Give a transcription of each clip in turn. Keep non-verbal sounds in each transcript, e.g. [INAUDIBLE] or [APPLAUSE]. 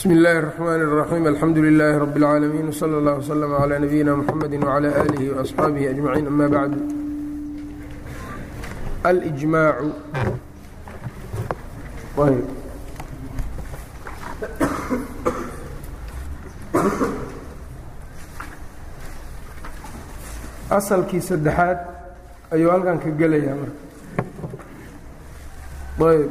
bsmi اllahi الرحmn الرaxيim alxamdu لilaahi rab اlcaalamiin wslى اllah wslm عlى nabiyina mxamedi wعlى alihi وaصxaabihi aجmaciin ama bacd aljmaacu asalkii saddexaad ayuu halkan ka gelayaa marka ayb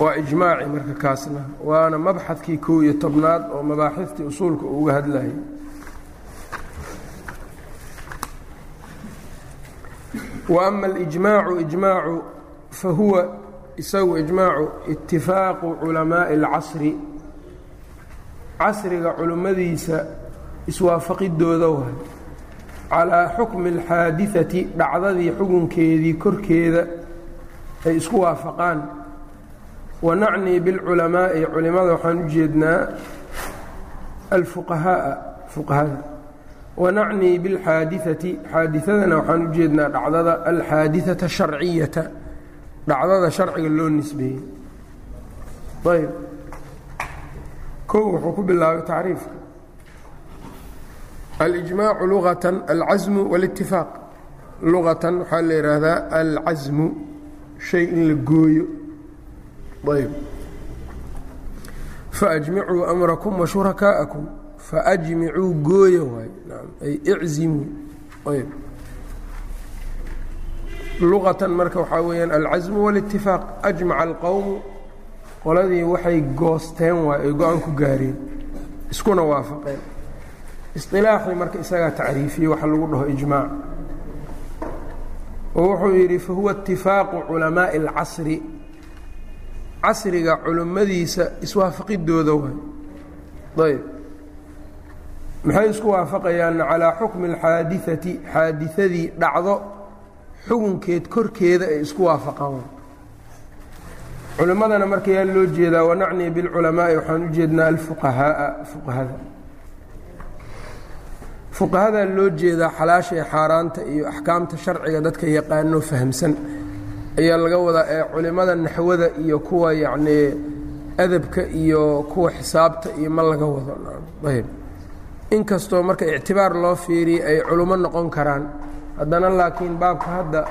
waa ijmaaci marka kaasna waana mabxadkii kow iyo tobnaad oo mabaaxiftii usuulka uu uga hadlayay wa ama alijmaacu ijmaacu fa huwa isagu ijmaacu itifaaqu culamaaءi اlcasri casriga culimmadiisa iswaafaqidooda waay calaa xukmi اlxaadiثati dhacdadii xukunkeedii korkeeda ay isku waafaqaan wanacnii biاlculamaa'i culimada waxaan u jeednaa alfuqahaaa fuqahada wanacnii biاlxaadiثati xaadiثadana waxaan u jeednaa dhacdada alxaadiثata sharciyata dhacdada sharciga loo nisbeeyey ayb kow wuxuu ku bilaabay tacriifka alijmaacu lugatan alcasmu wاlاtifaaq lugatan waxaa la yidhaahdaa alcasmu shay in la gooyo ayb faajmicuu amrakum washurakaaءakum faajmicuu gooya waay ay iczimuu ayb luqatan marka waxaa weeyaan alcasmu wاlاtifaaq ajmaca alqowmu qoladii waxay goosteen waay ay go-aan ku gaareen iskuna waafaqeen isilaaxii marka isagaa tacriifiyey waxa lagu dhaho ijmaac oo wuxuu yidhi fahuwa itifaaqu culamaaءi اlcasri casriga culimmadiisa iswaafaqidooda waay ayb maxay isku waafaqayaan calaa xukmi اlxaadiثati xaadiثadii dhacdo xukunkeed korkeeda ay isku waafaqaan culimmadana markayaa loo jeedaa wanacnii biاlculamaa'i waxaan u jeednaa alfuqahaaa fuqahada fuqahadaa loo jeedaa xalaashay xaaraanta iyo axkaamta sharciga dadka yaqaano fahamsan ayaa laga wadaa ee culimmada naxwada iyo kuwa yacnii adabka iyo kuwa xisaabta iyo ma laga wado. Ayb inkastoo marka ictibaar loo fiiriya ay culummo noqon karaan haddana laakiin baabka hadda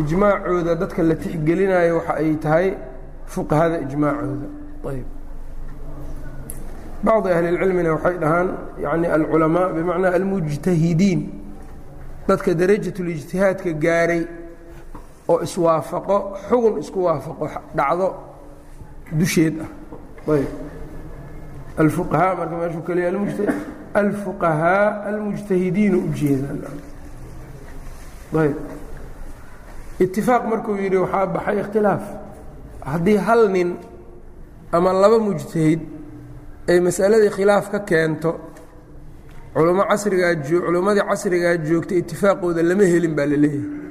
ijmaacooda dadka la tixgelinayo waxa ay tahay fuqahada ijmaacooda. Ayb bacdi ahli اlcilmina waxay dhahaan yani alculamaa bimacnaa almujtahidiin dadka darajatulijtihaadka gaaray oo iswaafaqo xugun isku waafaqo dhacdo dusheed ah. Ayb. Alfuqahaa marka meeshuu keliya alfuqahaa almujtahidiinu u jeedaan. Ayb. Itifaaq markuu yidhi waxaa baxay ikhtilaaf. Haddii hal nin ama laba mujtahid ay masaladii khilaaf ka keento culummo casrigaa culimmadii casrigaa joogtay itifaaqooda lama helin baa la leeyahay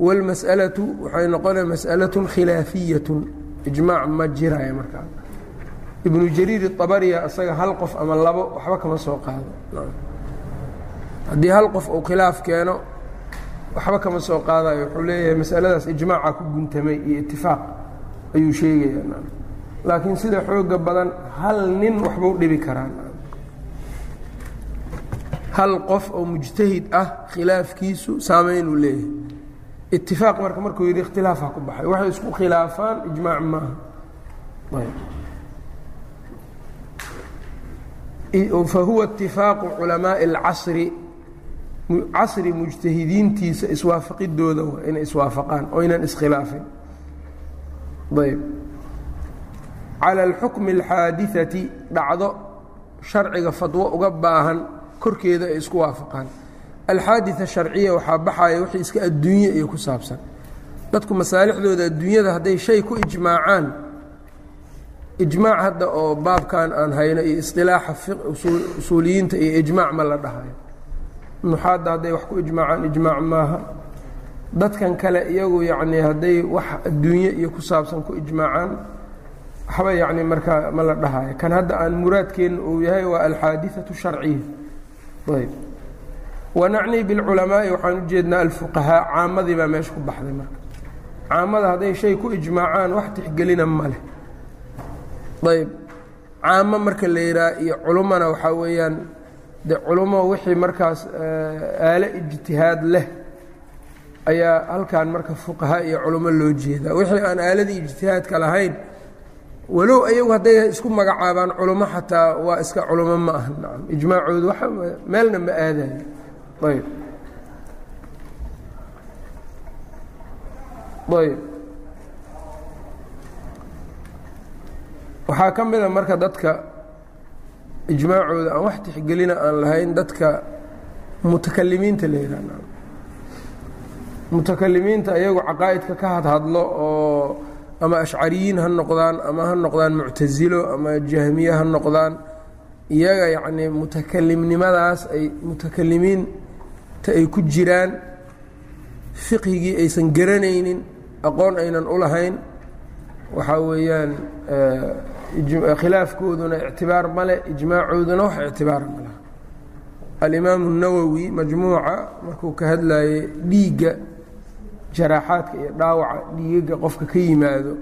wاlmas'alaةu waxay noqonaya masأalaة khilaafiyat ijmaac ma jiraya markaa ibnu jariir الطabariya isaga hal qof ama labo waxba kama soo qaado haddii hal qof uu khilaaf keeno waxba kama soo qaadayo wuxuu leeyahay masaladaas ijmaaca ku guntamay iyo itifaaq ayuu sheegaya laakiin sida xooga badan hal nin waxbuu dhibi karaa hal qof oo mujtahid ah khilaafkiisu saameynuu leeyahay itifaaq marka markuu yidhi ikhtilaafa ku baxay waxay isku khilaafaan ijmaac maaha fahuwa itifaaqu culamaaءi اlcasri casri mujtahidiintiisa iswaafaqidooda waa inay iswaafaqaan oo ynan iskhilaafin ayb calى اlxukmi اlxaadiثati dhacdo sharciga fadwo uga baahan korkeeda ay isku waafaqaan alxaadita sharciya waxaa baxaya wixii iska adduunye iyo ku saabsan. Dadku masaalixdooda adduunyada hadday shay ku ijmaacaan ijmaac hadda oo baabkan aan hayno iyo isilaaxa usuuliyiinta iyo ijmaac ma la dhahayo. Nuxaadda hadday wax ku ijmaacaan ijmaac maaha. Dadkan kale iyagu yacnii hadday wax adduunye iyo ku saabsan ku ijmaacaan waxba yacni markaa ma la dhahayo. Kan hadda aan muraadkeenna uu yahay waa alxaadiatu sharciya. Ayb wanacnii biاlculamaa'i waxaan u jeednaa alfuqahaa caamadii baa meesha ku baxday marka caamada hadday shay ku ijmaacaan wax tixgelina ma leh ayb caamo marka la yidhaha iyo culummona waxaa weeyaan de culummo wixii markaas aalo ijtihaad leh ayaa halkan marka fuqaha iyo culummo loo jeedaa wixii aan aaladii ijtihaadka lahayn walow ayagu hadday isku magacaabaan culummo xataa waa iska culummo ma aha nacam ijmaacoodu meelna ma aadayo ayb ayb waxaa ka mida marka dadka ijmaacooda aan wax tixgelina aan lahayn dadka mutakalimiinta la yihahna mutakalimiinta ayagu caqaa'idka ka hadhadlo oo ama ashcariyiin ha noqdaan ama ha noqdaan muctasilo ama jahmiye ha noqdaan iyaga yacnii mutakalimnimadaas ay mutakalimiinta ay ku jiraan fiqhigii aysan garanaynin aqoon aynan u lahayn waxaa weeyaan khilaafkooduna ictibaar male ijmaacooduna wax ictibaara ma laha alimaamu الnawowi majmuuca markuu ka hadlayay dhiigga jaraaxaadka iyo dhaawaca dhiigaga qofka ka yimaado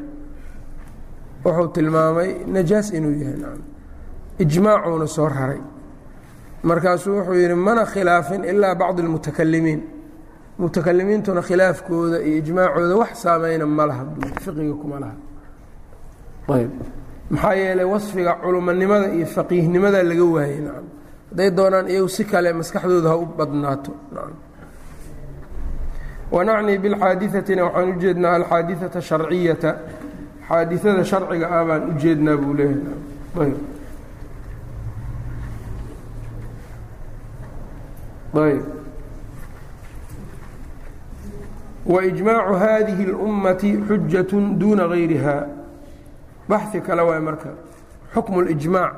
wuxuu tilmaamay najaas inuu yahay nacam ijmaacuuna soo raray markaasuu wuxuu yidhi mana khilaafin ilaa bacdu اlmutakalimiin mutakalimiintuna khilaafkooda iyo ijmaacooda wax saameyna ma laha fiqiga kuma laha. Ayb maxaa yeelay wasfiga culumanimada iyo faqiihnimada laga waayey nacam. Hadday doonaan iyagu si kale maskaxdooda ha u badnaato wanacni bilxaadiatina waxaan u alxaadiata sharciyata. Xaadiada sharciga ah baan u jeednaa buu leeyahay ayb waijmaacu hadihi اlummati xujaة duuna gayriha baxi kale waay marka xukmu اlijmaac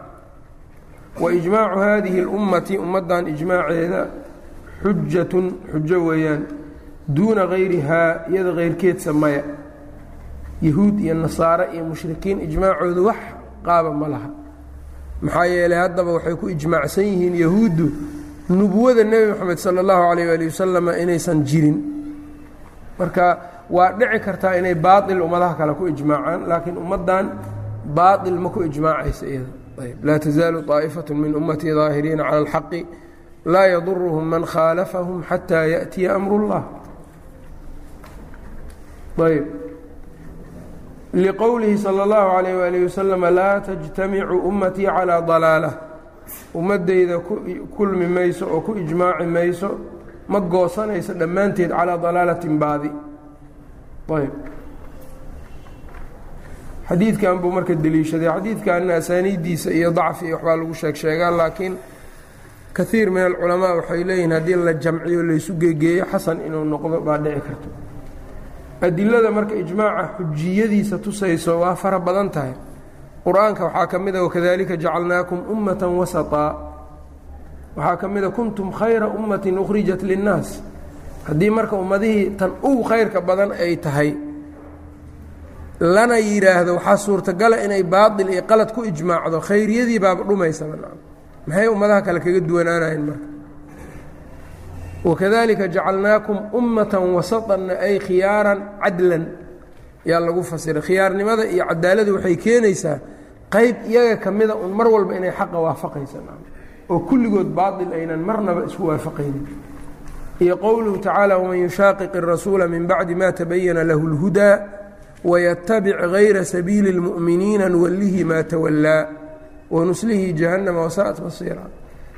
waijmaacu hadihi اlummati ummaddan ijmaaceeda xujatun xujo weeyaan duuna gayrihaa iyada kayrkeedsa maya yahuud iyo nasaare iyo mushrikiin ijmaacoodu wax qaaba ma laha maxaa yeelay haddaba waxay ku ijmaacsan yihiin yahuuddu nubuwada nebi moxamed sala allahu calayh waali wasalam inaysan jirin marka waa dhici kartaa inay baail ummadaha kale ku ijmaacaan laakiin ummaddan baail ma ku ijmaacaysa iyada ayb laa tazaalu طaa'ifatu min ummatii daahiriina cala alxaqi laa yaduruhum man khaalafahum xataa yaأtiya amru اllah ayb liqowlihi salى اllahu عalayh waalih waslama laa tajtamicu ummatii calىa dalaalah ummaddayda kulmi mayso oo ku ijmaaci mayso ma goosanayso dhammaanteed calىa dalaalatin baadi. Ayb xadiidkan buu marka deliishaday. Xadiidkanna asaaniiddiisa iyo dacfi iyo waxbaa lagu sheeg sheegaa laakiin kaiir min alculamaa waxay leeyihiin haddii la jamciyo laysu gegeeyo xasan inuu noqdo baa dhici karto. Adilada marka ijmaaca xujiyadiisa tusayso waa fara badan tahay qur'aanka waxaa ka mida wakadalika jacalnaakum ummata wasaطaa waxaa ka mida kuntum khayra ummatin ukhrijat linnaas. Haddii marka ummadihii tan ugu khayrka badan ay tahay lana yidhaahdo waxaa suurtagala inay baail iyo qalad ku ijmaacdo khayriyadii baaba dhumaysaba maxay ummadaha kale kaga duwanaanayen marka? Wakadalika jacalnaakum ummata wasaطanna ay khiyaaran cadlan yaa lagu fasiray. Khiyaarnimada iyo cadaaladu waxay keenaysaa qayb iyaga ka mida un mar walba inay xaqa waafaqaysan oo kulligood baail aynan marnaba isku waafaqaynin. Iyo qowluhu tacaala waman yushaaqiq irasuula min bacdi ma tabayana lahu اlhudaa waytabic gayra sabiili اlmu'miniina nuwallihi maa tawallaa wanuslihi jahannama wasaat masiira.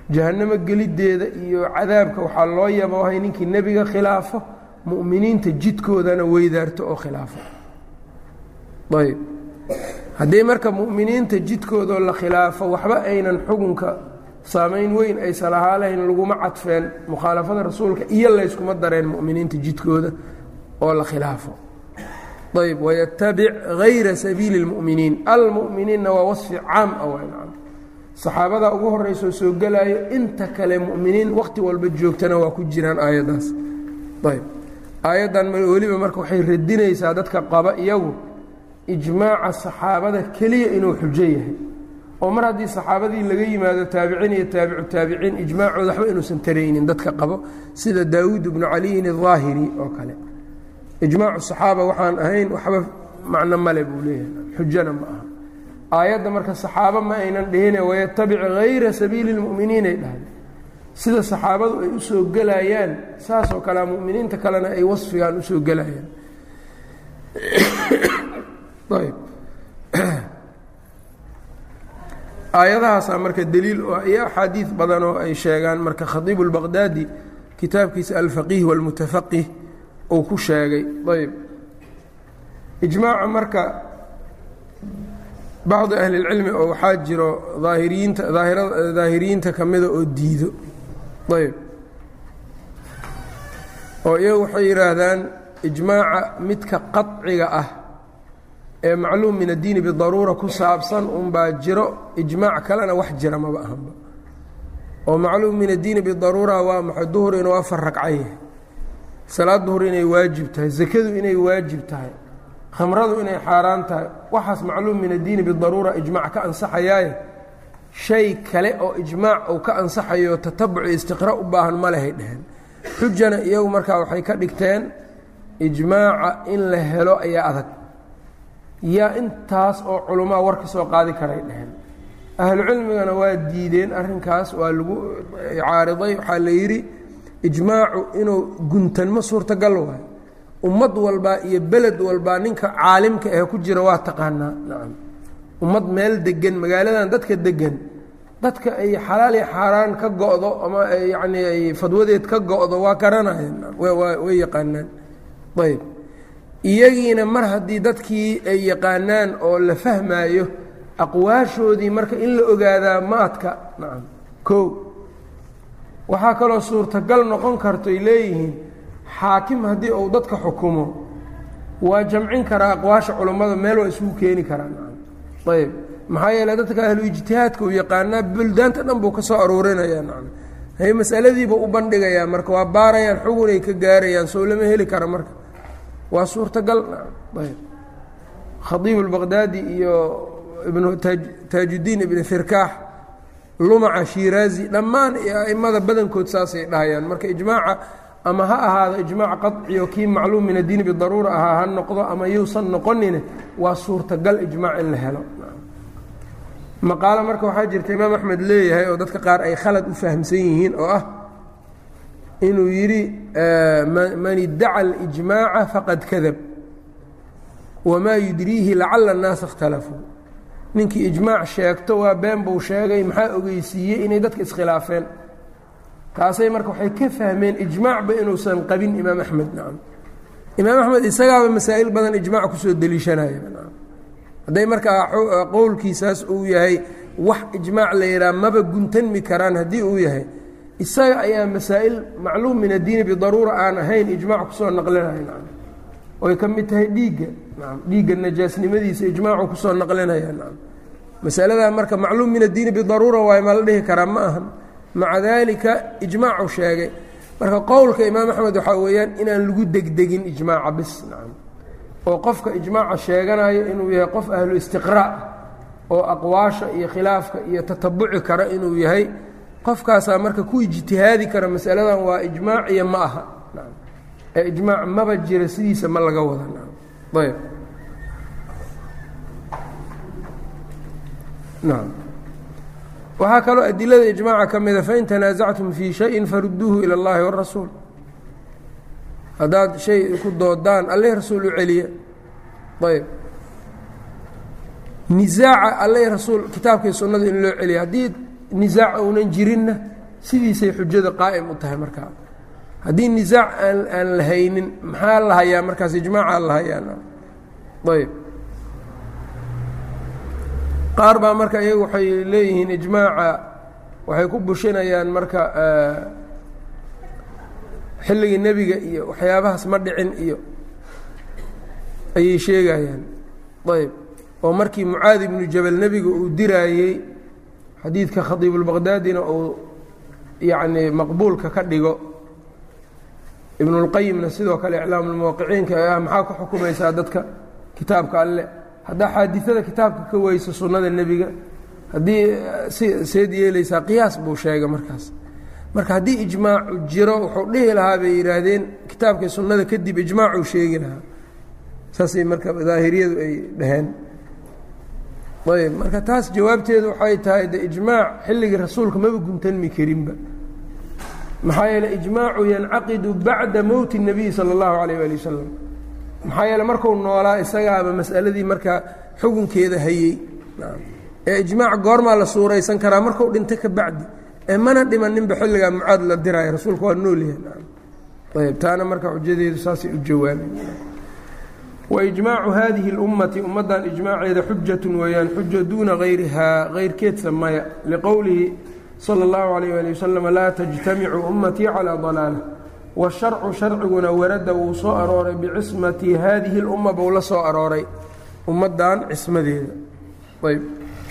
Jahannamo gelideeda iyo cadaabka waxaa loo yaboohay ninkii nebiga khilaafo mu'miniinta jidkoodana weydaarto oo khilaafo. Ayb haddii marka mu'miniinta jidkoodoo la khilaafo waxba aynan xukunka saamayn weyn aysa lahaa lahayn laguma cadfeen mukhaalafada rasuulka iyo layskuma dareen mu'miniinta jidkooda oo la khilaafo. Ayb waytabic gayra sabiili اlmu'miniin almu'miniinna waa wasfi caam ah waa saxaabada ugu horeysoo soo gelaayo inta kale mu'miniin wakhti walba joogtana waa ku jiraan aayaddaas ayb aayaddan weliba marka waxay radinaysaa dadka qaba iyagu ijmaaca saxaabada keliya inuu xujo yahay. oo mar haddii saxaabadii laga yimaado taabiciin iyo taabicu taabiciin ijmaacooda waxba inuusan taraynin dadka qabo sida daawuud bnu caliyin aahiri oo kale. Ijmaacu saxaaba waxaan ahayn waxba macno male buu leeyahay xujona ma aha. Aayadda marka saxaaba ma aynan dhihine wayatabic hayra sabiili lmuminiinay dhahay sida saxaabadu ay u soo gelayaan saasoo kale muminiinta kalena ay wasfigaan u soo gelayaan [CLEARS THROAT] aayadahaasaa marka deliil oo iyo axaadiid badan oo ay sheegaan marka khadiibu اlbaqdaadi kitaabkiisa alfaqiih wاlmutafaqih uu ku sheegay ayb ijmaaca marka bacdi ahli اlcilmi oo waxaa jiro daahiriyiinta daahiriyiinta ka mida oo diido ayb oo iyagu waxay yidhaahdaan ijmaaca midka qaطciga ah ee macluum min addiini bidaruura ku saabsan unbaa jiro ijmaac kalena wax jira maba ahanba oo macluum min addiini bidaruura waa maxay? Duhur inuu afar ragca yahay salaad duhur inay waajib tahay zakadu inay waajib tahay khamradu inay xaaraan tahay. Waxaas macluum min addiini bidaruura ijmaac ka ansaxayaaye. Shay kale oo ijmaac uu ka ansaxayo tatabuc iyo istiqra u baahan ma lehay dheheen xujana iyagu markaa waxay ka dhigteen ijmaaca in la helo ayaa adag yaa intaas oo culamaa war ka soo qaadi karay dheheen ahlucilmigana waa diideen arrinkaas waa lagu caariday. Waxaa la yidhi ijmaacu inuu guntanmo suurtagal waayo ummad walbaa iyo beled walbaa ninka caalimka ah ku jira waa taqaanaa. Nacam. Ummad meel degan magaaladan dadka degan dadka ay xalaal iyo xaaraan ka go'do ama yacnii ay fadwadeed ka go'do waa garanayeen. Way yaqaanaan ayb iyagiina mar haddii dadkii ay yaqaanaan oo la fahmaayo aqwaashoodii marka in la ogaadaa maadka nacam. Kow. Waxaa kaloo suurtagal noqon kartoy leeyihiin xaakim haddii uu dadka xukumo waa jamcin karaa aqwaasha culummada meel waa isugu keeni karaa nacam. Ayb maxaa yeele dadka ahlu ijtihaadka uu yaqaanaa buldaanta dhan buu ka soo aruurinayaa. Nacam. Hay masaladiiba u bandhigayaa marka waa baarayaan xugunay ka gaarayaan soo lama heli kara marka waa suurtagal ayb. Khadiib اlbaqdaadi iyo ibnu taajuddiin ibni firkaax lumaca shiiraazi dhammaan a'immada badankood saasay dhahayaan. Marka ijmaaca ama ha ahaado ijmaac qaطciyo kii macluum min addiini bidaruura ahaa ha noqdo ama yuusan noqonine waa suurtagal ijmaac in la helo. Maqaalo marka waxaa jirta imaam axmed leeyahay oo dadka qaar ay khalad u fahamsan yihiin oo ah inuu yidhi man iddaca اlijmaaca faqad kadab wamaa yudriihi lacala الnaasa اkhtalafuu ninkii ijmaac sheegto waa been buu sheegay maxaa ogeysiiyey inay dadka iskhilaafeen taasay marka waxay ka fahmeen ijmaacba inuusan qabin imaam axmed nacam imaam axmed isagaaba masaa'il badan ijmaac kusoo deliishanaya hadday markaa qowlkiisaas uu yahay wax ijmaac la yidhaha maba guntanmi karaan haddii uu yahay isaga ayaa masaa'il macluum min addiini bidaruura aan ahayn ijmaac ku soo naqlinaya nacam oy ka mid tahay dhiigga dhiigga najaasnimadiisa ijmaacu ku soo naqlinaya masaladaa marka macluum min addiini bidaruura waay ma la dhihi karaa ma ahan. Maca daalika ijmaacu sheegay. Marka qowlka imaam axmed waxaa weeyaan inaan lagu degdegin ijmaaca bis oo qofka ijmaaca sheeganayo inuu yahay qof ahlu istiqraa oo aqwaasha iyo khilaafka iyo tatabuci kara inuu yahay qofkaasaa marka ku ijtihaadi kara masaladan waa ijmaac iyo ma aha. Ee ijmaac maba jira sidiisa ma laga wada ayb nacam waxaa kaloo adilada ijmaaca ka mida fain tanaasactum fii shayin farudduuhu ila اllahi wاrasuul haddaad shay ku doodaan alle rasuul u celiya. Ayb nisaaca alle rasuul kitaabkii sunnada in loo celiya. Haddii nisaac ounan jirinna sidiisay xujada qaa'im u tahay markaa. Haddii nisaac aan aan la haynin maxaa la hayaa markaas ijmaacaa la hayaa ayb qaar baa marka iyagu waxay leeyihiin ijmaaca waxay ku bushinayaan marka xilligii nebiga iyo waxyaabahaas ma dhicin iyo ayay sheegayaan. Ayb oo markii mucaadi ibnu jabal nebiga uu diraayey xadiidka khadiibulbaqdaadina uu yacnii maqbuulka ka dhigo. Ibnulqayimna sidoo kale iclaamulmuwaqiciinka ah maxaa ku xukumaysaa dadka kitaabka alle. Haddaa xaadisada kitaabka ka weyso sunnada nebiga haddii si seed yeelaysaa qiyaas buu sheegay markaas. Marka haddii ijmaacu jiro wuxuu dhihi lahaa bay yidhaahdeen kitaabkii sunnada kadib ijmaacuu sheegi lahaa. Saasay marka daahiriyadu ay dhaheen ayb marka taas jawaabteedu waxay tahay de ijmaac xilligii rasuulka maba guntanmi karinba maxaa yeele ijmaacu yancaqidu bacda mowti الnabiy salى اllahu alayh ali wasalam maxaa yeele marku noolaa isagaaba mas'aladii markaa xukunkeeda hayey ee ijmaac goormaa la suuraysan karaa marku dhinta ka bacdi ee mana dhimaninba xilligaa mucaad la diraayo rasuulka waa noolyahay ayb taana marka xujadeedu saasay u jawaabeen waijmaacu haadihi اlummati ummaddan ijmaaceeda xujatu weeyaan xuja duuna gayrihaa kayrkeedsa maya liqowlihi salى اllahu alayh ali wasalam laa tajtamicu ummatii calىa dalaala washarcu sharciguna warada wuu soo arooray bicismati haadihi اlumma buu la soo arooray ummaddan cismadeeda ayb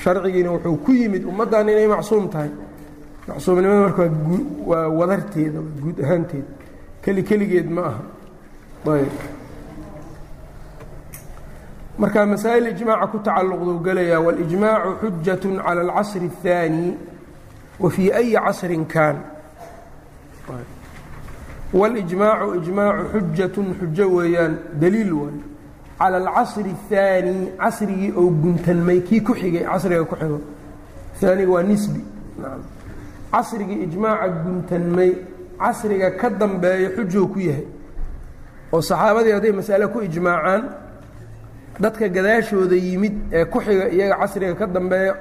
sharcigiina wuxuu ku yimid ummaddan inay macsuum tahay macsuumnimada marka waa wadarteeda guud ahaanteeda keli keligeed ma aha ayb marka masaa'il ijmaaca ku tacalluqduu gelayaa walijmaacu xujatun cala alcasri اhaani wa fii ayi casrin kaan. Walijmaacu ijmaacu xujatun xujo weeyaan daliil waay cala alcasri اhaani casrigii oo guntanmay kii ku xigay casriga ku xigo. Aaniga waa nisbi. Casrigii ijmaaca guntanmay casriga ka dambeeya xujou ku yahay. Oo saxaabadii hadday masale ku ijmaacaan dadka gadaashooda yimid ee ku xiga iyaga casriga ka dambeeya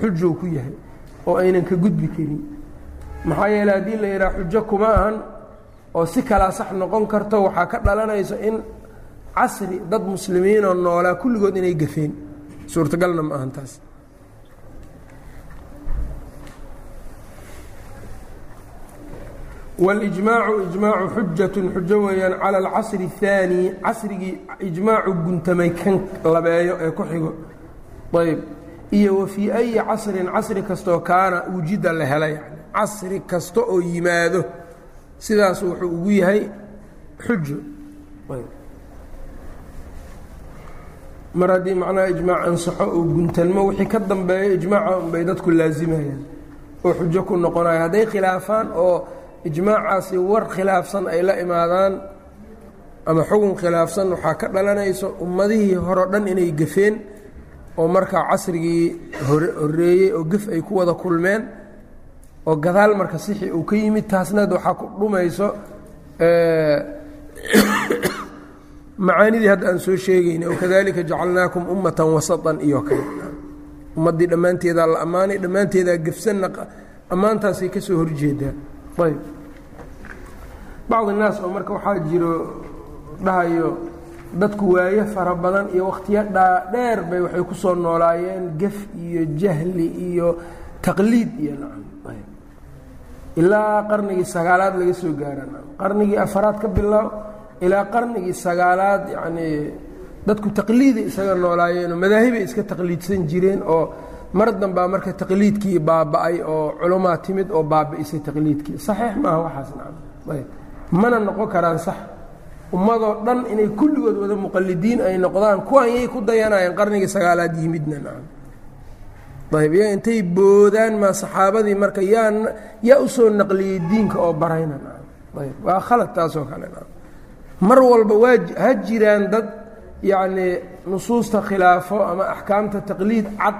xujou ku yahay oo aynan ka gudbi karin. Maxaa yeele haddii la yidhaha xujo kuma ahan oo si kalaa sax noqon karto waxaa ka dhalanayso in casri dad muslimiinoo noolaa kulligood inay gafeen. Suurtagalna ma ahan taas wاlijmaacu ijmaacu xujatun xujo weeyaan cala alcasri اhaani casrigii ijmaacu guntamay kan labeeyo ee ku xigo ayb iyo wa ayi casrin casri kastaoo kaana wujida la hela casri kasta oo yimaado sidaas wuxuu ugu yahay xujo mar haddii macnaha ijmaac ansaxo oo guntanmo wixii ka dambeeyo ijmaaca unbay dadku laazimayaan oo xujo ku noqonaya hadday khilaafaan oo ijmaacaasi war khilaafsan ay la imaadaan ama xugun khilaafsan waxaa ka dhalanayso ummadihii hore dhan inay gafeen oo markaa casrigii hore horeeyey oo gef ay ku wada kulmeen oo gadaal marka sixi uu ka yimid taasnad waxaa ku dhumayso [COUGHS] macaanidii hadda aan soo sheegayna wakadalika jacalnaakum ummatan wasatan iyo kale. Ummaddii dhammaanteedaa la ammaanay dhammaanteedaa gefsanna ammaantaasay ka soo horjeedaa. Ayb bacd innaas oo marka waxaa jiro dhahayo dadku waaye fara badan iyo wakhtiyo dhaadheer bay waxay ku soo noolaayeen gef iyo jahli iyo taqliid iyo ilaa qarnigii sagaalaad laga soo gaara qarnigii afaraad ka bilow ilaa qarnigii sagaalaad yacnii dadku taqliiday isaga noolaayeenoo madaahibay iska taqliidsan jireen oo mar dambaa marka taqliidkii baaba'ay oo culamaa timid oo baabi'isay taqliidkii. Saxiix maaha waxaas nacam. Ayb mana noqon karaan sax. Ummadoo dhan inay kulligood wada muqalidiin ay noqdaan kuwan yay ku dayanayeen qarnigii sagaalaad yimidna ayb iyaga intay boodaan maa saxaabadii marka yaa yaa u soo naqliyey diinka oo barayna ayb waa khalad taasoo kale mar walba waa ha jiraan dad yacnii nusuusta khilaafo ama axkaamta taqliid cad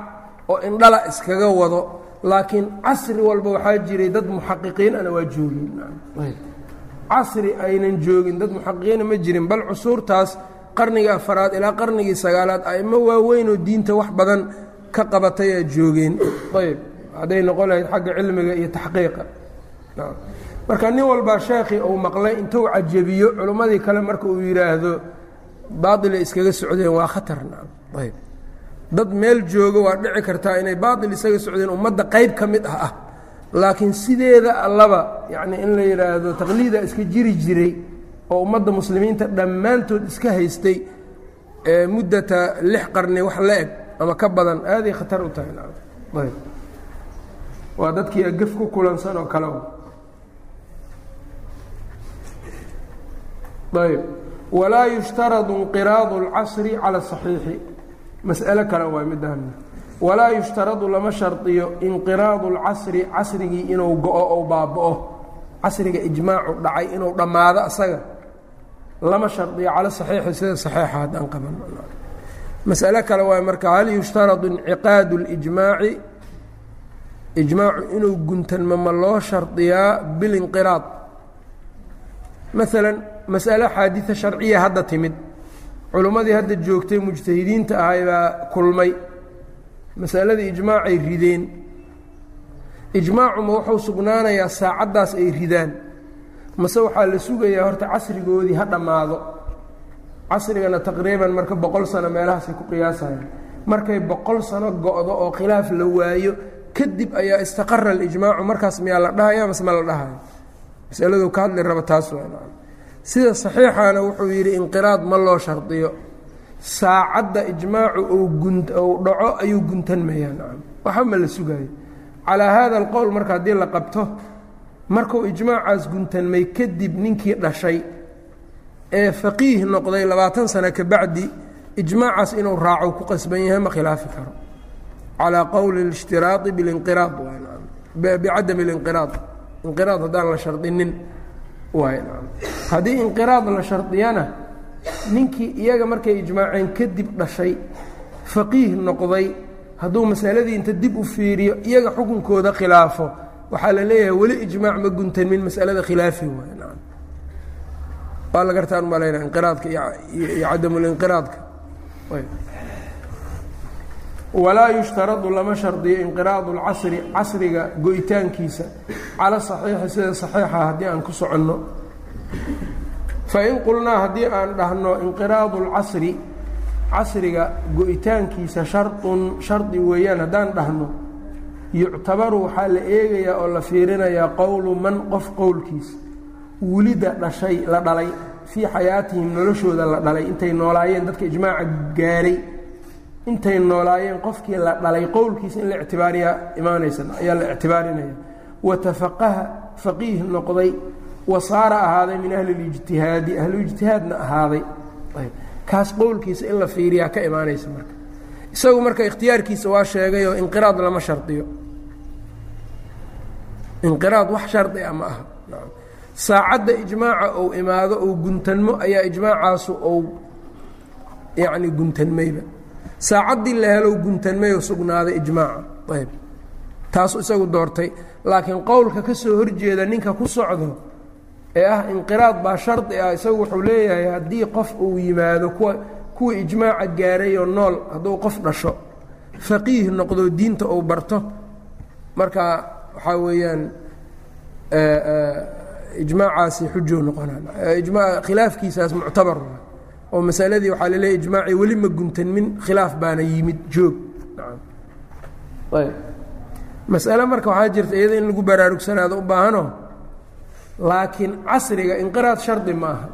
oo indhala iskaga wado laakiin casri walba waxaa jiray dad muxaqiqiin ana waa joogeen casri aynan joogin. Dad muxaqiqiina ma jirin bal cusuurtaas qarnigii afaraad ilaa qarnigii sagaalaad aimo waaweynoo diinta wax badan ka qabatayaa joogeen. Ayb hadday noqon lahayd xagga cilmiga iyo taxqiiqa. Marka nin walbaa sheekhii uu maqlay intuu cajabiyo culimmadii kale marka uu yidhaahdo baailay iskaga socdeen waa khatarna ayb dad meel jooga waa dhici kartaa inay baail isaga socdeen ummadda qayb ka mid ah ah laakiin sideeda allaba yacni in la yidhaahdo taqliida iska jiri jiray oo ummadda muslimiinta dhammaantood iska haystay muddata lix qarni wax la eg ama ka badan aaday khatar u tahay ayb. Waa dadkii agef ku kulansan oo kale ayb. Walaa yushtaradu inqiraadu اlcasri cala saxiixi. Mas'alo kale waa midaan walaa yushtaradu lama shardiyo inqiraadu اlcasri casrigii inuu go-o ou baaba'o. Casriga ijmaacu dhacay inuu dhammaado asaga. Lama shardiyo cala saxiixi sida saxiixa haddaan qaban. Masale kale waay marka hal yushtaradu inciqaadu اlijmaaci ijmaacu inuu guntanmo ma loo shardiyaa bilinqiraad maalan masale xaadida sharciya hadda timid. Culimmadii hadda joogtay mujtahidiinta ahay baa kulmay masaladii ijmaacay rideen. Ijmaacuma wuxuu sugnaanayaa saacaddaas ay ridaan. Mase waxaa la sugayaa horta casrigoodii ha dhammaado. Casrigana taqriiban marka boqol sano meelahaasay ku qiyaasayaan. Markay boqol sano go-do oo khilaaf la waayo kadib ayaa istaqara alijmaacu markaas miyaa la dhahaya mase ma la dhahayo masaladu ka hadli raba taas sida saxiixana wuxuu yidhi inqiraad ma loo shardiyo saacadda ijmaacu uu dhaco ayuu guntanmayaa nacam. Waxba ma la sugaayo. Calaa haada alqowl marka haddii la qabto markuu ijmaacaas guntanmay kadib ninkii dhashay ee faqiih noqday labaatan sano ka bacdi ijmaacaas inuu raaco ku qasban yahay ma khilaafi karo. Calaa qowli اlishtiraadi bilinqiraad bicadami اlinqiraad inqiraad haddaan la shardinin waay haddii inqiraad la shardiyana ninkii iyaga markay ijmaaceen kadib dhashay faqiih noqday hadduu masaladii inta dib u fiiriyo iyaga xukunkooda khilaafo. Waxaa la leeyahay weli ijmaac ma guntanmin masalada khilaafi waa la gartaan malayna inqiraadka iyo cadamulinqiraadka walaa yushtaradu lama shardiyo inqiraadu اlcasri casriga go-itaankiisa. Cala saxiixi sida saxiixa haddii aan ku soconno fain qulnaa haddii aan dhahno inqiraadu اlcasri casriga go-itaankiisa sharطun shardi weeyaan haddaan dhahno yuctabaru waxaa la eegayaa oo la fiirinayaa qowlu man qof qowlkiisa wulida dhashay la dhalay fii xayaatihim noloshooda la dhalay intay noolaayeen dadka ijmaaca gaaray intay noolaayeen qofkii la dhalay qowlkiisa in la ictibaariyaa imaanaysa ayaa la ictibaarinaya watafaqaha faqiih noqday wa saara ahaaday min ahli اlijtihaadi ahluijtihaadna ahaaday. Kaas qowlkiisa in la fiiriyaa ka imaanaysa marka. Isagu marka ikhtiyaarkiisa waa sheegayoo inqiraad lama shardiyo. Inqiraad wax shardi a ma aha. Saacadda ijmaaca ou imaado ou guntanmo ayaa ijmaacaasu ou yacni guntanmayba. Saacaddii la helow guntanmay oo sugnaaday ijmaaca ayb. Taasu isagu doortay. Laakiin qowlka ka soo horjeeda ninka ku socdo ee ah inqiraad baa shardi ah isagu wuxuu leeyahay haddii qof uu yimaado kuwa kuwa ijmaaca gaarayoo nool hadduu qof dhasho faqiih noqdo diinta uu barto. Marka waxaa weeyaan ijmaacaasi xujow noqonaa khilaafkiisaas muctabar oo masaladii waxaa laleeyahy ijmaacii weli ma guntanmin khilaaf baana yimid joog. Masale marka waxaa jirta iyada in lagu baraarugsanaado u baahano laakiin casriga inqiraad shardi ma aha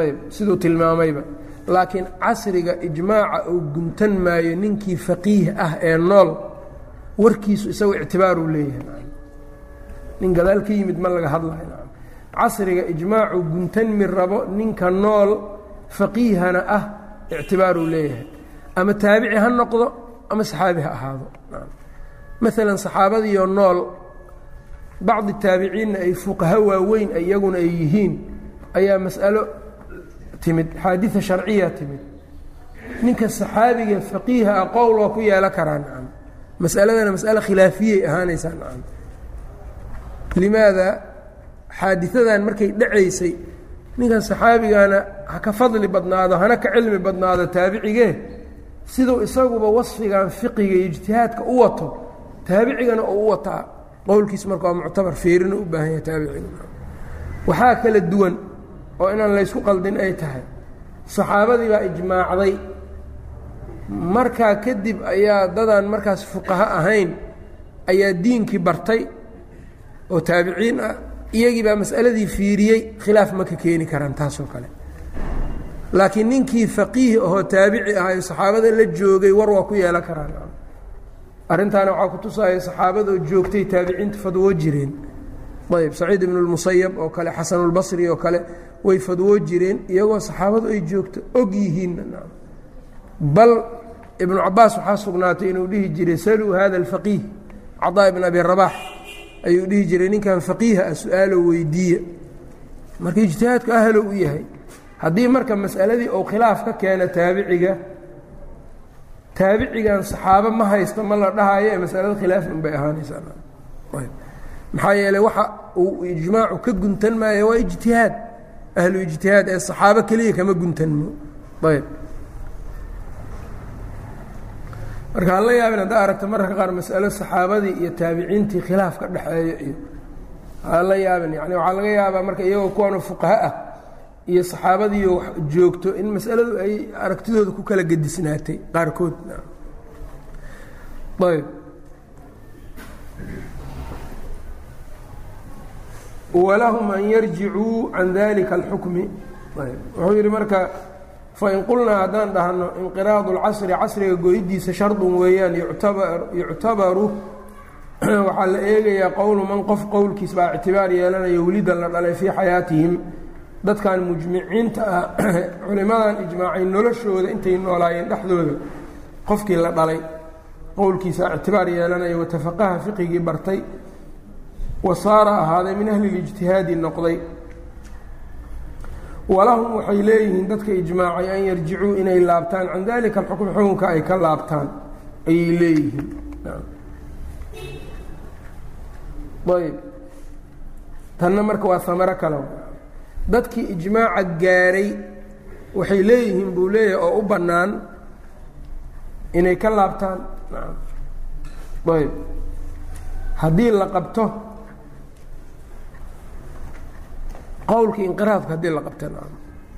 ayb siduu tilmaamayba. Laakiin casriga ijmaaca uu guntan maayo ninkii faqiih ah ee nool warkiisu isagu ictibaaruu leeyahay. Nin gadaal ka yimid ma laga hadlayo. Casriga ijmaacu guntanmi rabo ninka nool faqiihana ah ictibaaruu leeyahay. Ama taabici ha noqdo ama saxaabi ha ahaado. Maalan saxaabadiioo nool bacdi taabiciinna ay fuqaha waaweyn iyaguna ay yihiin ayaa mas'alo timid xaadida sharciya timid. Ninka saxaabiga faqiiha ah qowl waa ku yeelo karaa nacam. Mas'aladana mas'ale khilaafiyey ahaanaysaa nacam. Limaada xaadidadan markay dhacaysay ninkan saxaabigana ha ka fadli badnaado hana ka cilmi badnaado taabicigee? Siduu isaguba wasfigan fiqiga iyo ijtihaadka u wato taabicigana oo u wataa qowlkiis marka waa muctabar feerina u baahan yahay taabiciga waxaa kala duwan oo inaan laysku qaldin ay tahay. Saxaabadii baa ijmaacday. Markaa kadib ayaa dadaan markaas fuqaho ahayn ayaa diinkii bartay oo taabiciin ah. Iyagii baa mas'aladii fiiriyey khilaaf ma ka keeni karaan taasoo kale. Laakiin ninkii faqiih ahoo taabici ahay saxaabada la joogay war waa ku yeelan karaan arrintaana waxaa ku tusaya saxaabadaoo joogtay taabiciinta fadwoo jireen. Ayb saciid ibnu lmusayab oo kale xasanulbasri oo kale way fadwoo jireen iyagoo saxaabadu ay joogto og yihiinna bal ibnu cabaas waxaa sugnaatay inuu dhihi jiray saluu hada alfaqiih. Cadaa ibn abi rabaax ayuu dhihi jiray ninkan faqiiha ah su'aalo weydiiya. Marka ijtihaadku ahlo u yahay haddii marka mas'aladii uu khilaaf ka keena taabiciga taabicigan saxaabo ma haysto ma la dhahayo ee masalada khilaaf un bay ahaanaysaa. Maxaa yeeley waxa uu ijmaacu ka guntan maayo waa ijtihaad. Ahlu ijtihaad ee saxaabo keliya kama guntanmo ayb marka hala yaabin haddaa aragta mararka qaar masalo saxaabadii iyo taabiciintii khilaaf ka dhexeeya iyo hala yaabin yani waxaa laga yaabaa marka iyagoo kuwanoo fuqaha ah iyo saxaabadiiyo joogto in masaladu ay aragtidooda ku kala gedisnaatay qaarkood. Ayb walahum an yarjicuu can dalika alxukmi. Wuxuu yidhi marka fain qulnaa haddaan dhahno inqiraadu اlcasri casriga goydiisa shardun weeyaan yuctabaru [CLEARS THROAT] waxaa la eegayaa qowlu man qof qowlkiis baa ictibaar yeelanaya welidan la dhalay fii xayaatihim dadkan mujmiciinta ah [CLEARS THROAT] culimadan ijmaacay noloshooda intay noolaayeen dhexdooda qofkii la dhalay qowlkiisa ictibaar yeelanaya watafaqaha fiqigii bartay wa saara ahaaday min ahli lijtihaadi noqday. Walahum waxay leeyihiin dadka ijmaacay an yarjicuu inay laabtaan can dalika alxukm xukunka ay ka laabtaan ayay leeyihiin. Ayb tanna marka waa samaro kale dadkii ijmaaca gaaray waxay leeyihiin buu leeyahay oo u bannaan inay ka laabtaan. Ayb. Haddii la qabto qowlkii inqiraadka haddii la qabtana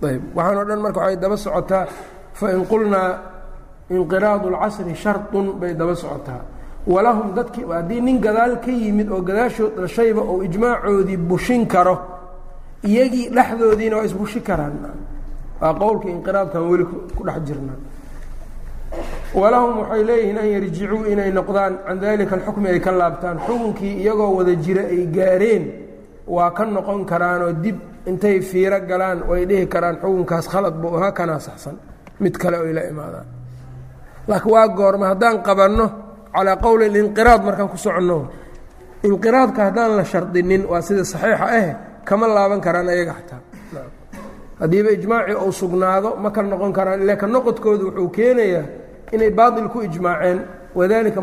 ayb. Waxaan o dhan marka waxay daba socotaa fain qulnaa inqiraadu اlcasri sharطun bay daba socotaa. Walahum dadkii haddii nin gadaal ka yimid oo gadaashood dhashayba uu ijmaacoodii bushin karo iyagii dhexdoodiina waa isbushi karaan. Waa qowlka inqiraadkan weli ku dhex jirnaa walahum waxay leeyihiin an yarjicuu inay noqdaan can dalika alxukmi ay ka laabtaan. Xukunkii iyagoo wada jira ay gaareen waa ka noqon karaanoo dib intay fiiro galaan way dhihi karaan xukunkaas khalad buu ahaa kanaa saxsan. Mid kale oy la imaadaan. Laakiin waa goorma haddaan qabanno calaa qowli linqiraad markaan ku soconno. Inqiraadka haddaan la shardinin waa sida saxiixa ah kama laaban karaan ayaga xataa. Haddiiba ijmaacii uu sugnaado ma kala noqon karaan ila ka noqodkoodu wuxuu keenayaa inay baatil ku ijmaaceen wadalika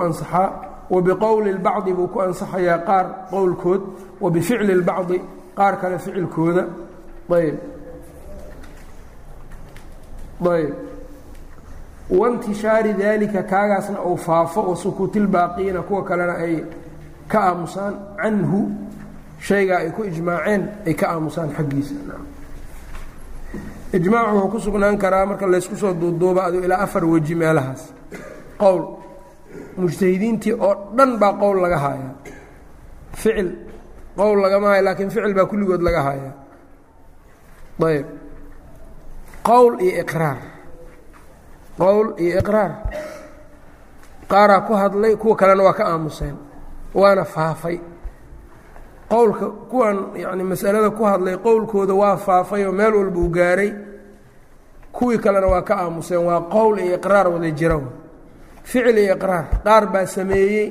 ansaxaa wa biqowli اlbacdi buu ku ansaxayaa qaar qowlkood wa bificli اlbacdi qaar kale ficilkooda ayb ayb waintishaari daalika kaagaasna uu faafo wa sukuutilbaaqiina kuwa kalena ay ka aamusaan canhu shaygaa ay ku ijmaaceen ay ka aamusaan xaggiisa ijmaacu wuxuu ku sugnaan karaa marka laysku soo duuduuba adu ilaa afar weji meelahaas qowl mujtahidiintii oo dhan baa qowl laga haayaa ficil qowl lagama haya laakiin ficil baa kulligood laga haayaa ayb. Qowl iyo iqraar. Qowl iyo iqraar. Qaaraa ku hadlay kuwa kalena waa ka aamuseen waana faafay. Qowlka kuwan yani masalada ku hadlay qowlkooda waa faafay oo meel walba uu gaaray. Kuwii kalena waa ka aamuseen waa qowl iyo iqraar wada jira ficil iyo iqraar qaar baa sameeyey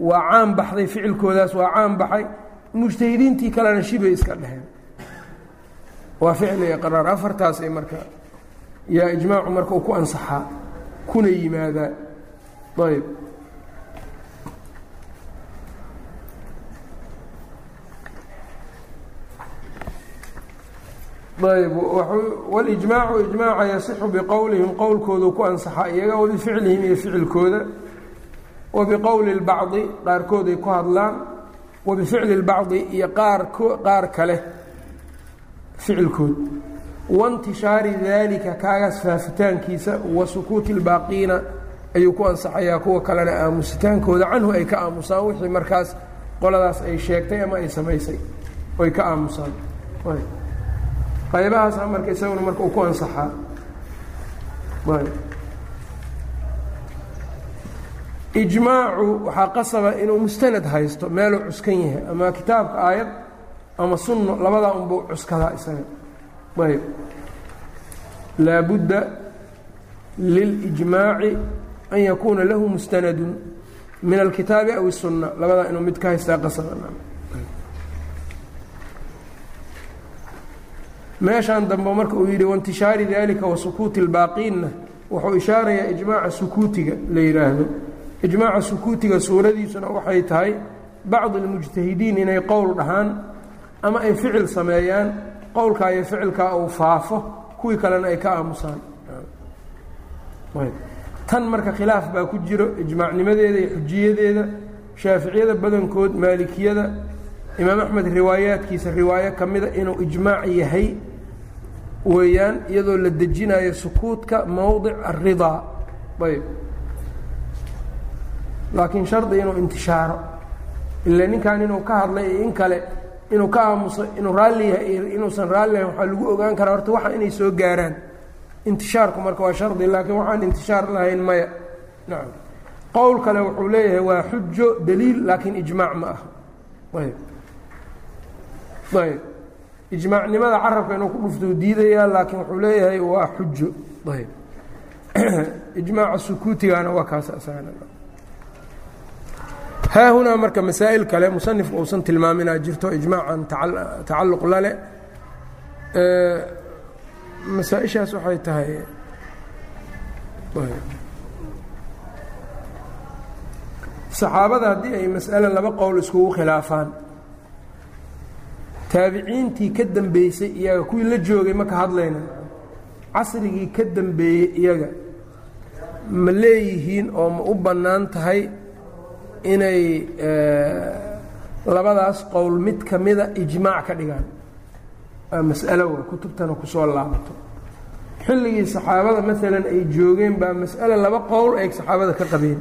waa caan baxday ficilkoodaas waa caan baxay. Mujtahidiintii kalena shibay iska dheheen waa ficil iyo iqraar afartaasay marka yaa ijmaacu marka uu ku ansaxaa kuna yimaadaa ayb ayb wاlijmaacu ijmaaca yasixu biqowlihim qowlkoodu ku ansaxaa iyaga wabificlihim iyo ficilkooda wa biqowli اlbacdi qaarkood ay ku hadlaan wa bificli اlbacdi iyo qaar qaar kale ficilkood waintishaari daalika kaagaas faafitaankiisa wa sukuuti اlbaaqiina ayuu ku ansaxayaa kuwa kalena aamusitaankooda canhu ay ka aamusaan wixii markaas qoladaas ay sheegtay ama ay samaysay ay ka aamusaan qaybahaasa marka isaguna marka uu ku ansaxaa ijmaacu waxaa qasaba inuu mustanad haysto meeluu cuskan yahay ama kitaabka aayad ama sunno labadaa unbuu cuskadaa isaga. Ayb laabudda lilijmaaci an yakuuna lahu mustanadun min alkitaabi aw الsunna labadaa inuu mid ka haystaa qasaba meeshan dambe marka uu yidhi waintishaari dalika wa sukuuti اlbaaqiinna wuxuu ishaarayaa ijmaaca sukuutiga la yidhaahdo ijmaaca sukuutiga suuradiisuna waxay tahay bacd اlmujtahidiin inay qowl dhahaan ama ay ficil sameeyaan qowlkaa iyo ficilkaa uu faafo kuwii kalena ay ka aamusaan. Tan marka khilaaf baa ku jiro ijmaacnimadeeda iyo xujiyadeeda shaaficiyada badankood maalikiyada imaam axmed riwaayaadkiisa riwaayo ka mida inuu ijmaac yahay weeyaan iyadoo la dejinayo sukuudka mowdic aridaa ayb. Laakiin shardi inuu intishaaro. Ila ninkan inuu ka hadlay in kale inuu ka aamuso inuu raalli yahay iyo inuusan raalli yahay waxaa lagu ogaan karaa horta waxa inay soo gaaraan. Intishaarku marka waa shardi laakiin waxaan intishaar lahayn maya. Nacam qowl kale wuxuu leeyahay waa xujo daliil laakiin ijmaac ma aha. Ayb. Ayb ijmaacnimada carabka inuu ku dhuftou diidayaa laakiin wuxuu leeyahay waa xujo. Ayb [CLEARS THROAT] ijmaaca sukuutigana waa kaas asagana haa hunaa marka masaa'il kale musanifku uusan tilmaaminaa jirto ijmaacan tacalluq lale. Masaa-ishaas waxay tahay saxaabada haddii ay mas'ale laba qowl iskugu khilaafaan taabiciintii ka dambeysay iyaga kuwii la joogay ma ka hadlayna. Casrigii ka dambeeyey iyaga. Ma leeyihiin oo ma u bannaan tahay inay labadaas qowl mid ka mida ijmaac ka dhigaan. Waa mas'alo waa kutubtana ku soo laabato xilligii saxaabada maalan ay joogeen baa mas'ale laba qowl ay saxaabada ka qabeen.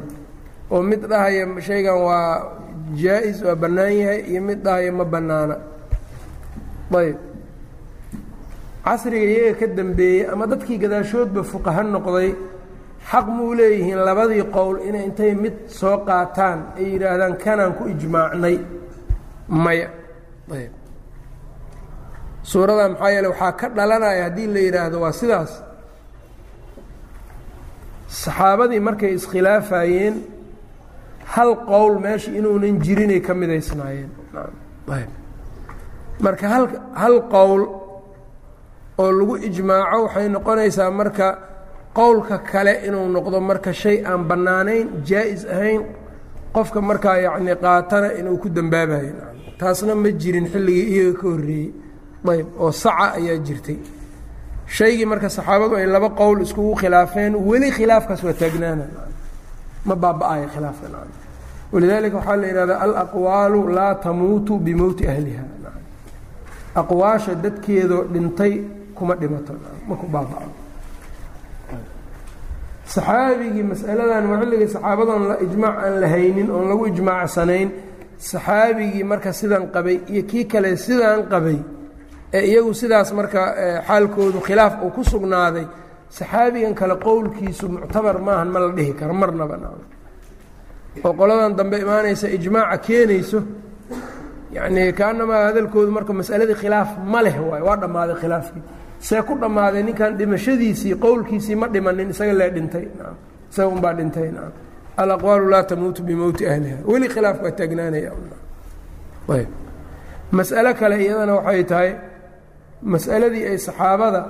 Oo mid dhahaya shaygan waa jaa-is waa bannaan yahay iyo mid dhahaya ma bannaana ayb. Casriga iyaga ka dambeeyey ama dadkii gadaashoodba fuqaha noqday xaq muu leeyihiin labadii qowl inay intay mid soo qaataan ay yidhaahdaan kanaan ku ijmaacnay maya. Ayb. Suurada maxaa yeele waxaa ka dhalanaya haddii la yidhaahdo waa sidaas. Saxaabadii markay iskhilaafayeen hal qowl meesha inuunan jirinay ka midaysnaayeen ayb marka hal qowl oo lagu ijmaaco waxay noqonaysaa marka qowlka kale inuu noqdo marka shay aan bannaanayn jaa-is ahayn qofka markaa yacni qaatana inuu ku dambaabayo taasna ma jirin xilligii iyaga ka horreeyey. Ayb oo saca ayaa jirtay. Shaygii marka saxaabadu ay laba qowl iskugu khilaafeen weli khilaafkaas waa taagnaana. Ma baaba-ayo khilaafka walidaalika waxaa la yidhahdaa alaqwaalu laa tamuutu bimowti ahliha aqwaasha dadkeedoo dhintay kuma dhimato. Ma ku baaba-o. Saxaabigii masaladan waa xilligii saxaabadoon la ijmaac aan la haynin oon lagu ijmaacsanayn saxaabigii marka sidan qabay iyo kii kale sidaan qabay ee iyagu sidaas marka xaalkoodu khilaaf uu ku sugnaaday saxaabigan kale qowlkiisu muctabar maahan ma la dhihi karo marnaba oo qoladan dambe imaanaysa ijmaaca keenayso yacnii kaanamaa hadalkoodu marka masaladii khilaaf ma leh waayo waa dhammaaday khilaafkii. See ku dhammaaday ninkan dhimashadiisii qowlkiisii ma dhimanin isaga lee dhintay. Isaga unbaa dhintay. Naam. Alaqwaalu laa tamuutu bimowti ahliha. Weli khilaafku waa taagnaanaya. Ayb. Mas'alo kale iyadana waxay tahay mas'aladii ay saxaabada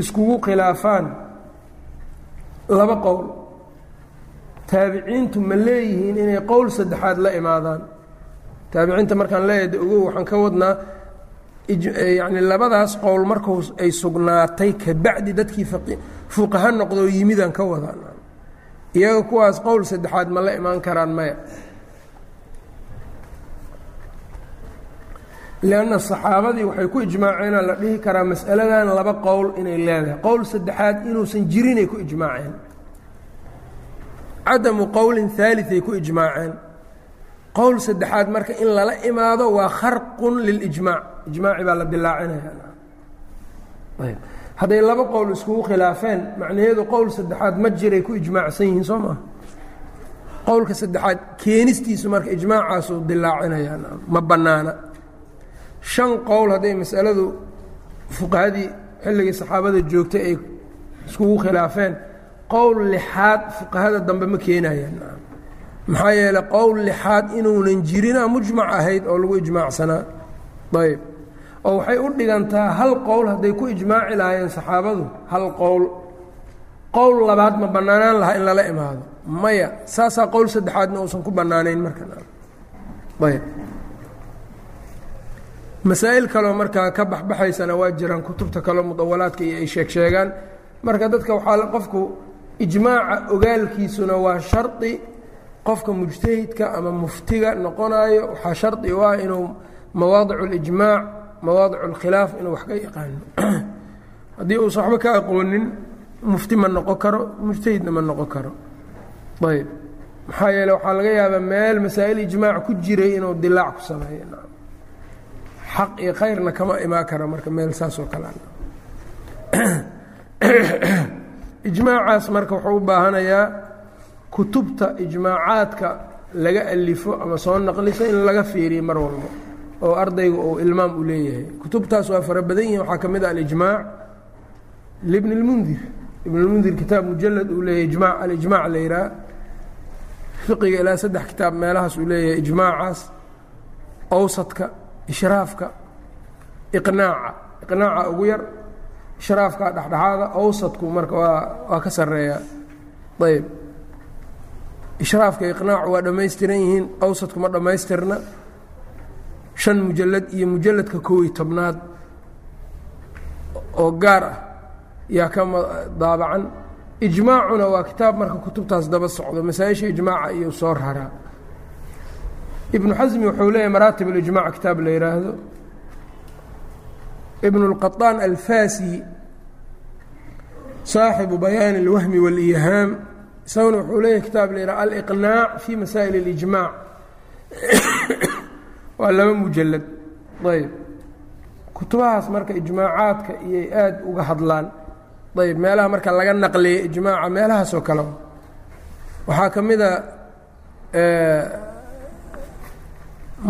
iskugu khilaafaan laba qowl. Taabiciintu ma leeyihiin inay qowl saddexaad la imaadaan taabiciinta markaan leeyahay ogow waxaan ka wadnaa yacni labadaas qowl marku ay sugnaatay kabacdi dadkii fuqaha noqdoo yimidaan ka wadaan. Iyaga kuwaas qowl saddexaad ma la imaan karaan maya. Lianna saxaabadii waxay ku ijmaaceenaa la dhihi karaa mas'aladan laba qowl inay leedahay. Qowl saddexaad inuusan jirinay ku ijmaaceen. Cadamu qowlin haaliay ku ijmaaceen qowl saddexaad marka in lala imaado waa kharqun lilijmaac ijmaaci baa la dilaacinaya. Hadday laba qowl iskugu khilaafeen macnaheedu qowl saddexaad ma jiray ku ijmaacsan yihiin soo maa qowlka saddexaad keenistiisu marka ijmaacaasuu dilaacinaya ma bannaana. Shan qowl hadday masaladu fuqahadii xilligii saxaabada joogtay ay iskugu khilaafeen qowl lixaad fuqahada dambe ma keenayaan maxaa yeeley qowl lixaad inuunan jirina mujmac ahayd oo lagu ijmaacsanaa ayb oo waxay u dhigantaa hal qowl hadday ku ijmaaci lahaayeen saxaabadu hal qowl. Qowl labaad ma bannaanaan lahaa in lala imaado. Maya saasaa qowl saddexaadna uusan ku bannaanayn markaayb masaa'il kaleo markaa ka baxbaxaysana waa jiraan kutubta kaleo mudawalaadka iyo ay sheeg marka dadka waxaa qofku ijmaaca ogaalkiisuna waa shardi qofka mujtahidka ama muftiga noqonayo waxaa shardi u ah inuu mawaadic اlijmaac mawaadic اlkhilaaf inuu wax ka yaqaano. [CLEARS THROAT] Haddii uusan waxba ka aqoonin mufti ma noqon karo mujtahidna ma noqon karo. Ayb maxaa yeele waxaa laga yaabaa meel masaa'il ijmaac ku jiray inuu dilaac ku sameeyo. Xaq iyo khayrna kama imaan kara marka meel saas oo kale [CLEARS THROAT] ijmaacaas marka wuxuu u baahanayaa kutubta ijmaacaadka laga alifo ama soo naqliso in laga fiiriyo mar walba oo ardayga uu ilmaam u leeyahay. Kutubtaas waa fara badan yihiin waxaa ka mid ah alijmaac libn اlmundir ibn اlmundir kitaab mujalad uu leeyahay ijma alijmac la yihaha fiqiga ilaa saddex kitaab meelahaas uu leeyahay ijmaacaas awsadka ishraafka iqnaaca. Iqnaaca ugu yar ishraafka dhexdhexaada awsadku marka waa waa ka sareeyaa ayb ishraafka iqnaacu waa dhammaystiran yihiin awsadku ma dhammaystirna shan mujalad iyo mujaladka kow iyo tobnaad oo gaar ah yaa ka daabacan ijmaacuna waa kitaab marka kutubtaas daba socdo masaa-isha ijmaaca iyo soo raraa ibnu xasmi wuxuu leeyahy maraatib اlijmac kitaab la yihaahdo ibn اlqaطaan alfasi saaxibu bayaan اlwahmi wاlihaam isaguna wuxuu leeyahy kitaab la yihah aliqnaac fi masaa'il اlijmac waa laba mujalad ayb kutubahaas marka ijmaacaadka iyay aad uga hadlaan. Ayb meelaha marka laga naqliya ijmaaca meelahaas oo kale. Waxaa ka mida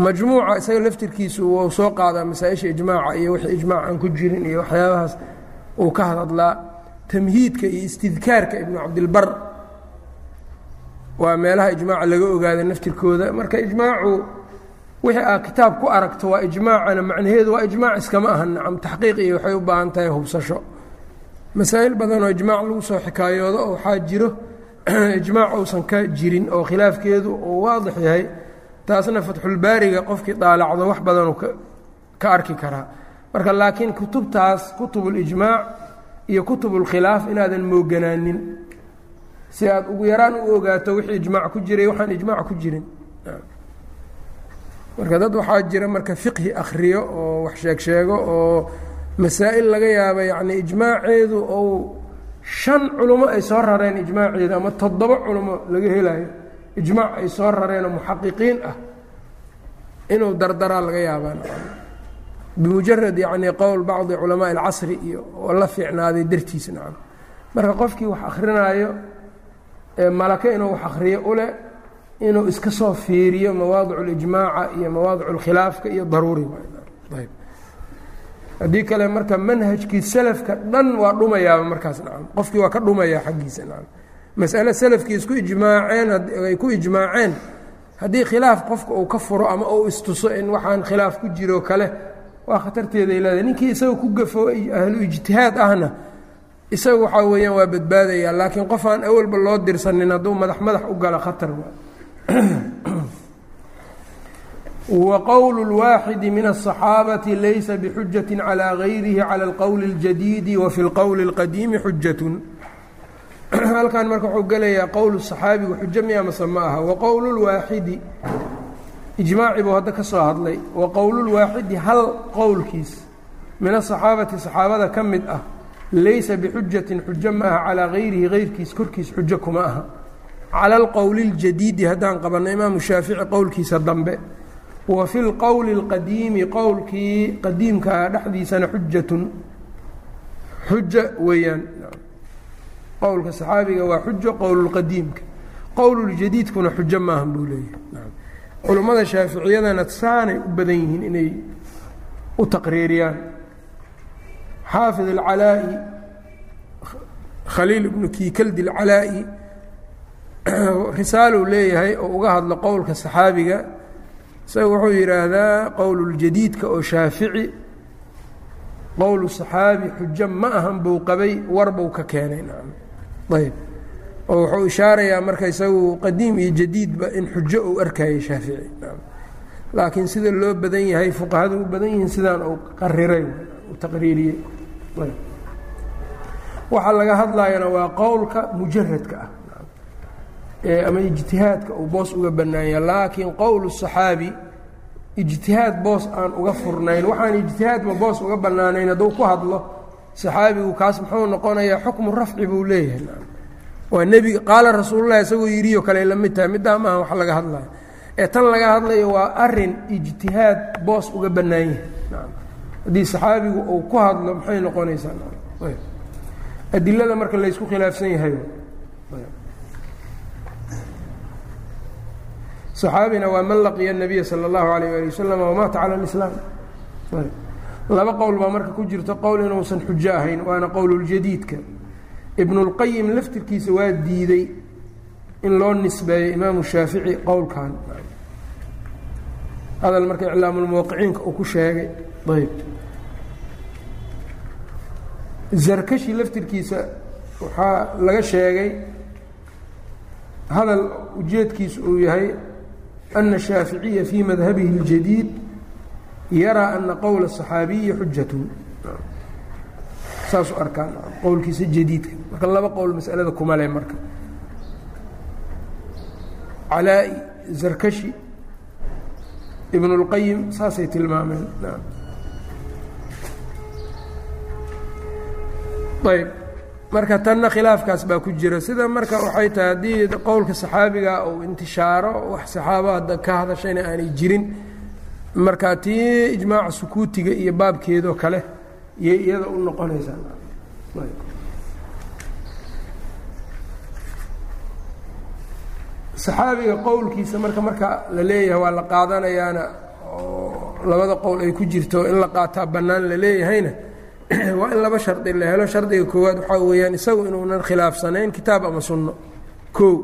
majmuuca isaga laftirkiisu wuu soo qaadaa masaa-isha ijmaaca iyo wixii ijmaac aan ku jirin iyo waxyaabahaas uu ka hadlaa. Tamhiidka iyo istidkaarka ibnu cabdilbar waa meelaha ijmaaca laga ogaada naftirkooda. Marka ijmaacu wixii aa kitaab ku aragto waa ijmaacana macnaheedu waa ijmaac iskama aha nacam taxqiiq iyo waxay u baahan tahay hubsasho. Masaa'il badan oo ijmaac lagu soo xikaayoodo oo waxaa jiro [CLEARS THROAT] ijmaac uusan ka jirin oo khilaafkeedu uu waadix yahay taasna fatxulbaariga qofkii daalacdo wax badanuu ka arki karaa. Marka laakiin kutubtaas kutubulijmaac iyo kutubulkhilaaf inaadan mooganaanin si aad ugu yaraan u ogaato wixii ijmaac ku jiray waxaan ijmaac ku jirin. Marka dad waxaa jira marka fiqhi akhriyo oo wax sheeg sheego oo masaa'il laga yaaba yacni ijmaaceedu ou shan culummo ay soo rareen ijmaaceedu ama toddoba culummo laga helayo ijmaac ay soo rareenoo muxaqiqiin ah inuu dardaraa laga yaabaan bimujarad yacni qowl bacdi culamaaءi اlcasri iyo oo la fiicnaaday dartiis nacam. Marka qofkii wax akrinaayo malake inuu wax akriyo ule inuu iska soo fiiriyo mawaadic اlijmaaca iyo mawaadic اlkhilaafka iyo daruuri. Haddii kale marka manhajkii selafka dhan waa dhumayaaba markaas nacam qofkii waa ka dhumaya xaggiisa nacam masale selafkii isku ijmaaceen ay ku ijmaaceen haddii khilaaf qofka uu ka furo ama uu istuso in waxaan khilaaf ku jiro kale waa khatarteeday leedahay. Ninkii isaga ku gafo ahlu ijtihaad ahna isaga waxaa weeyaan waa badbaadayaa laakiin qof aan awalba loo dirsanin hadduu madax madax u galo khatar waa [CLEARS THROAT] wa qowlu lwaaxidi min asaxaabati laysa bixujati calaa gayrihi cala alqowli اljadiidi wa fi lqowli اlqadiimi xujatun [CLEARS THROAT] halkan marka wuxuu gelayaa qowlu saxaabigu xujo miya mase ma aha. Wa qowlu lwaaxidi ijmaacii buu hadda ka soo hadlay. Wa qowlulwaaxidi hal qowlkiis min asaxaabati saxaabada ka mid ah laysa bixujatin xujo ma calaa gayrihi gayrkiis korkiis xujo kuma aha. Cala alqowli اljadiidi haddaan qabanno imaamu shaafici qowlkiisa dambe wa fi lqowli اlqadiimi qowlkii qadiimkaa dhexdiisana xujatun xuja weeyaan qowlka saxaabiga waa xujo qowlulqadiimka qowluljadiidkuna xujo maaha buu leeyahay culummada shaaficiyadana saanay u badan yihiin inay u taqriiriyaan xaafid alcalaa'i khaliil ibnu kiikaldi alcalaa'i [CLEARS THROAT] risaaluu leeyahay oo uga hadlo qowlka saxaabiga. Isaga wuxuu yidhaahdaa qowluljadiidka oo shaafici qowlu saxaabi xujo ma ahan buu qabay war buu ka keenay. Ayb oo wuxuu ishaarayaa marka isagu qadiim iyo jadiidba in xujo uu arkayay shaafici. Laakiin sida loo badan yahay fuqahadu u badan yihiin sidaan uu qariray u taqriiriyey waxaa laga hadlayana waa qowlka mujaradka ah ama ijtihaadka uu boos uga bannaanya laakiin qowl saxaabi ijtihaad boos aan uga furnayn waxaan ijtihaadba boos uga bannaanayn hadduu ku hadlo saxaabigu kaas muxuu noqonayaa xukmu rafci buu leeyahay. Waa nebiga qaala rasuululahi isagoo yidhiyo kale la tahay middaa maaha wax laga hadlayo ee tan laga hadlayo waa arrin ijtihaad boos uga bannaan yahay haddii saxaabigu uu ku hadlo maxay noqonaysaa adilada marka laysku khilaafsan yahay saxaabina waa man laqiya الnabiya salى اllahu alayh ali wasalam wamaata cala اlislaam laba qowl baa marka ku jirto qowl inuusan xujo ahayn waana qowluljadiidka ibnulqayim laftirkiisa waa diiday in loo nisbeeyo imaamu shaafici qowlkan hadal marka iclaamulmuwaqiciinka uu ku sheegay ayb zarkashi laftirkiisa waxaa laga sheegay hadal ujeedkiisu uu yahay ana shaaficiya fii madhabihi اljadiid yaraa ana qowla الصaxaabiyi xujatu saasuu arkaan qowlkiisa jadiidka marka laba qowl masalada kuma le marka calaa-i zarkashi ibn اlqayim saasay tilmaameen ayb marka tanna khilaafkaas baa ku jira. Sida marka waxay tahay haddii qowlka saxaabiga uu intishaaro wax saxaaba hadda ka hadashayna aanay jirin marka tii ijmaaca sukuutiga iyo baabkeedoo kale iyay iyada u noqonaysaa saxaabiga qowlkiisa marka marka la leeyahay waa la qaadanayaana oo labada qowl ay ku jirto in la qaataa bannaan la leeyahayna [CLEARS THROAT] waa in laba shardi la helo. Shardiga koowaad waxaa weeyaan isagu inuunan khilaafsanayn kitaab ama sunno. Koo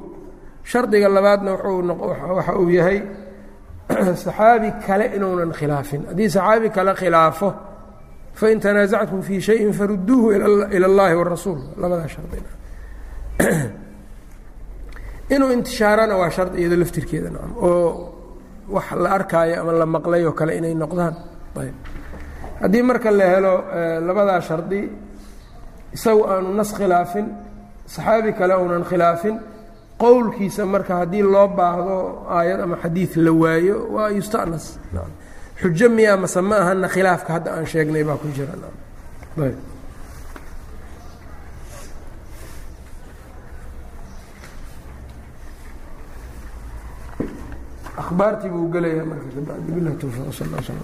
shardiga labaadna waxa uu yahay [CLEARS THROAT] saxaabi kale inuunan khilaafin. Haddii saxaabi kale khilaafo fain tanaasactum fii shayin faruduuhu ila اllahi warasuul labadaa shardina [CLEARS THROAT] inuu intishaarana waa shardi iyado laftirkeeda oo wax la arkaayo ama la maqlay oo kale inay noqdaan. Ayb haddii marka la helo labadaa shardi isagu aanu nas khilaafin saxaabi kale uunan khilaafin qowlkiisa marka haddii loo baahdo aayad ama xadiid la waayo waa yustanas xujo miyaa mase ma ahana khilaafka hadda aan sheegnay baa ku jira ayb akhbaartii buu gelayaa marka bilah towfiiq sal sl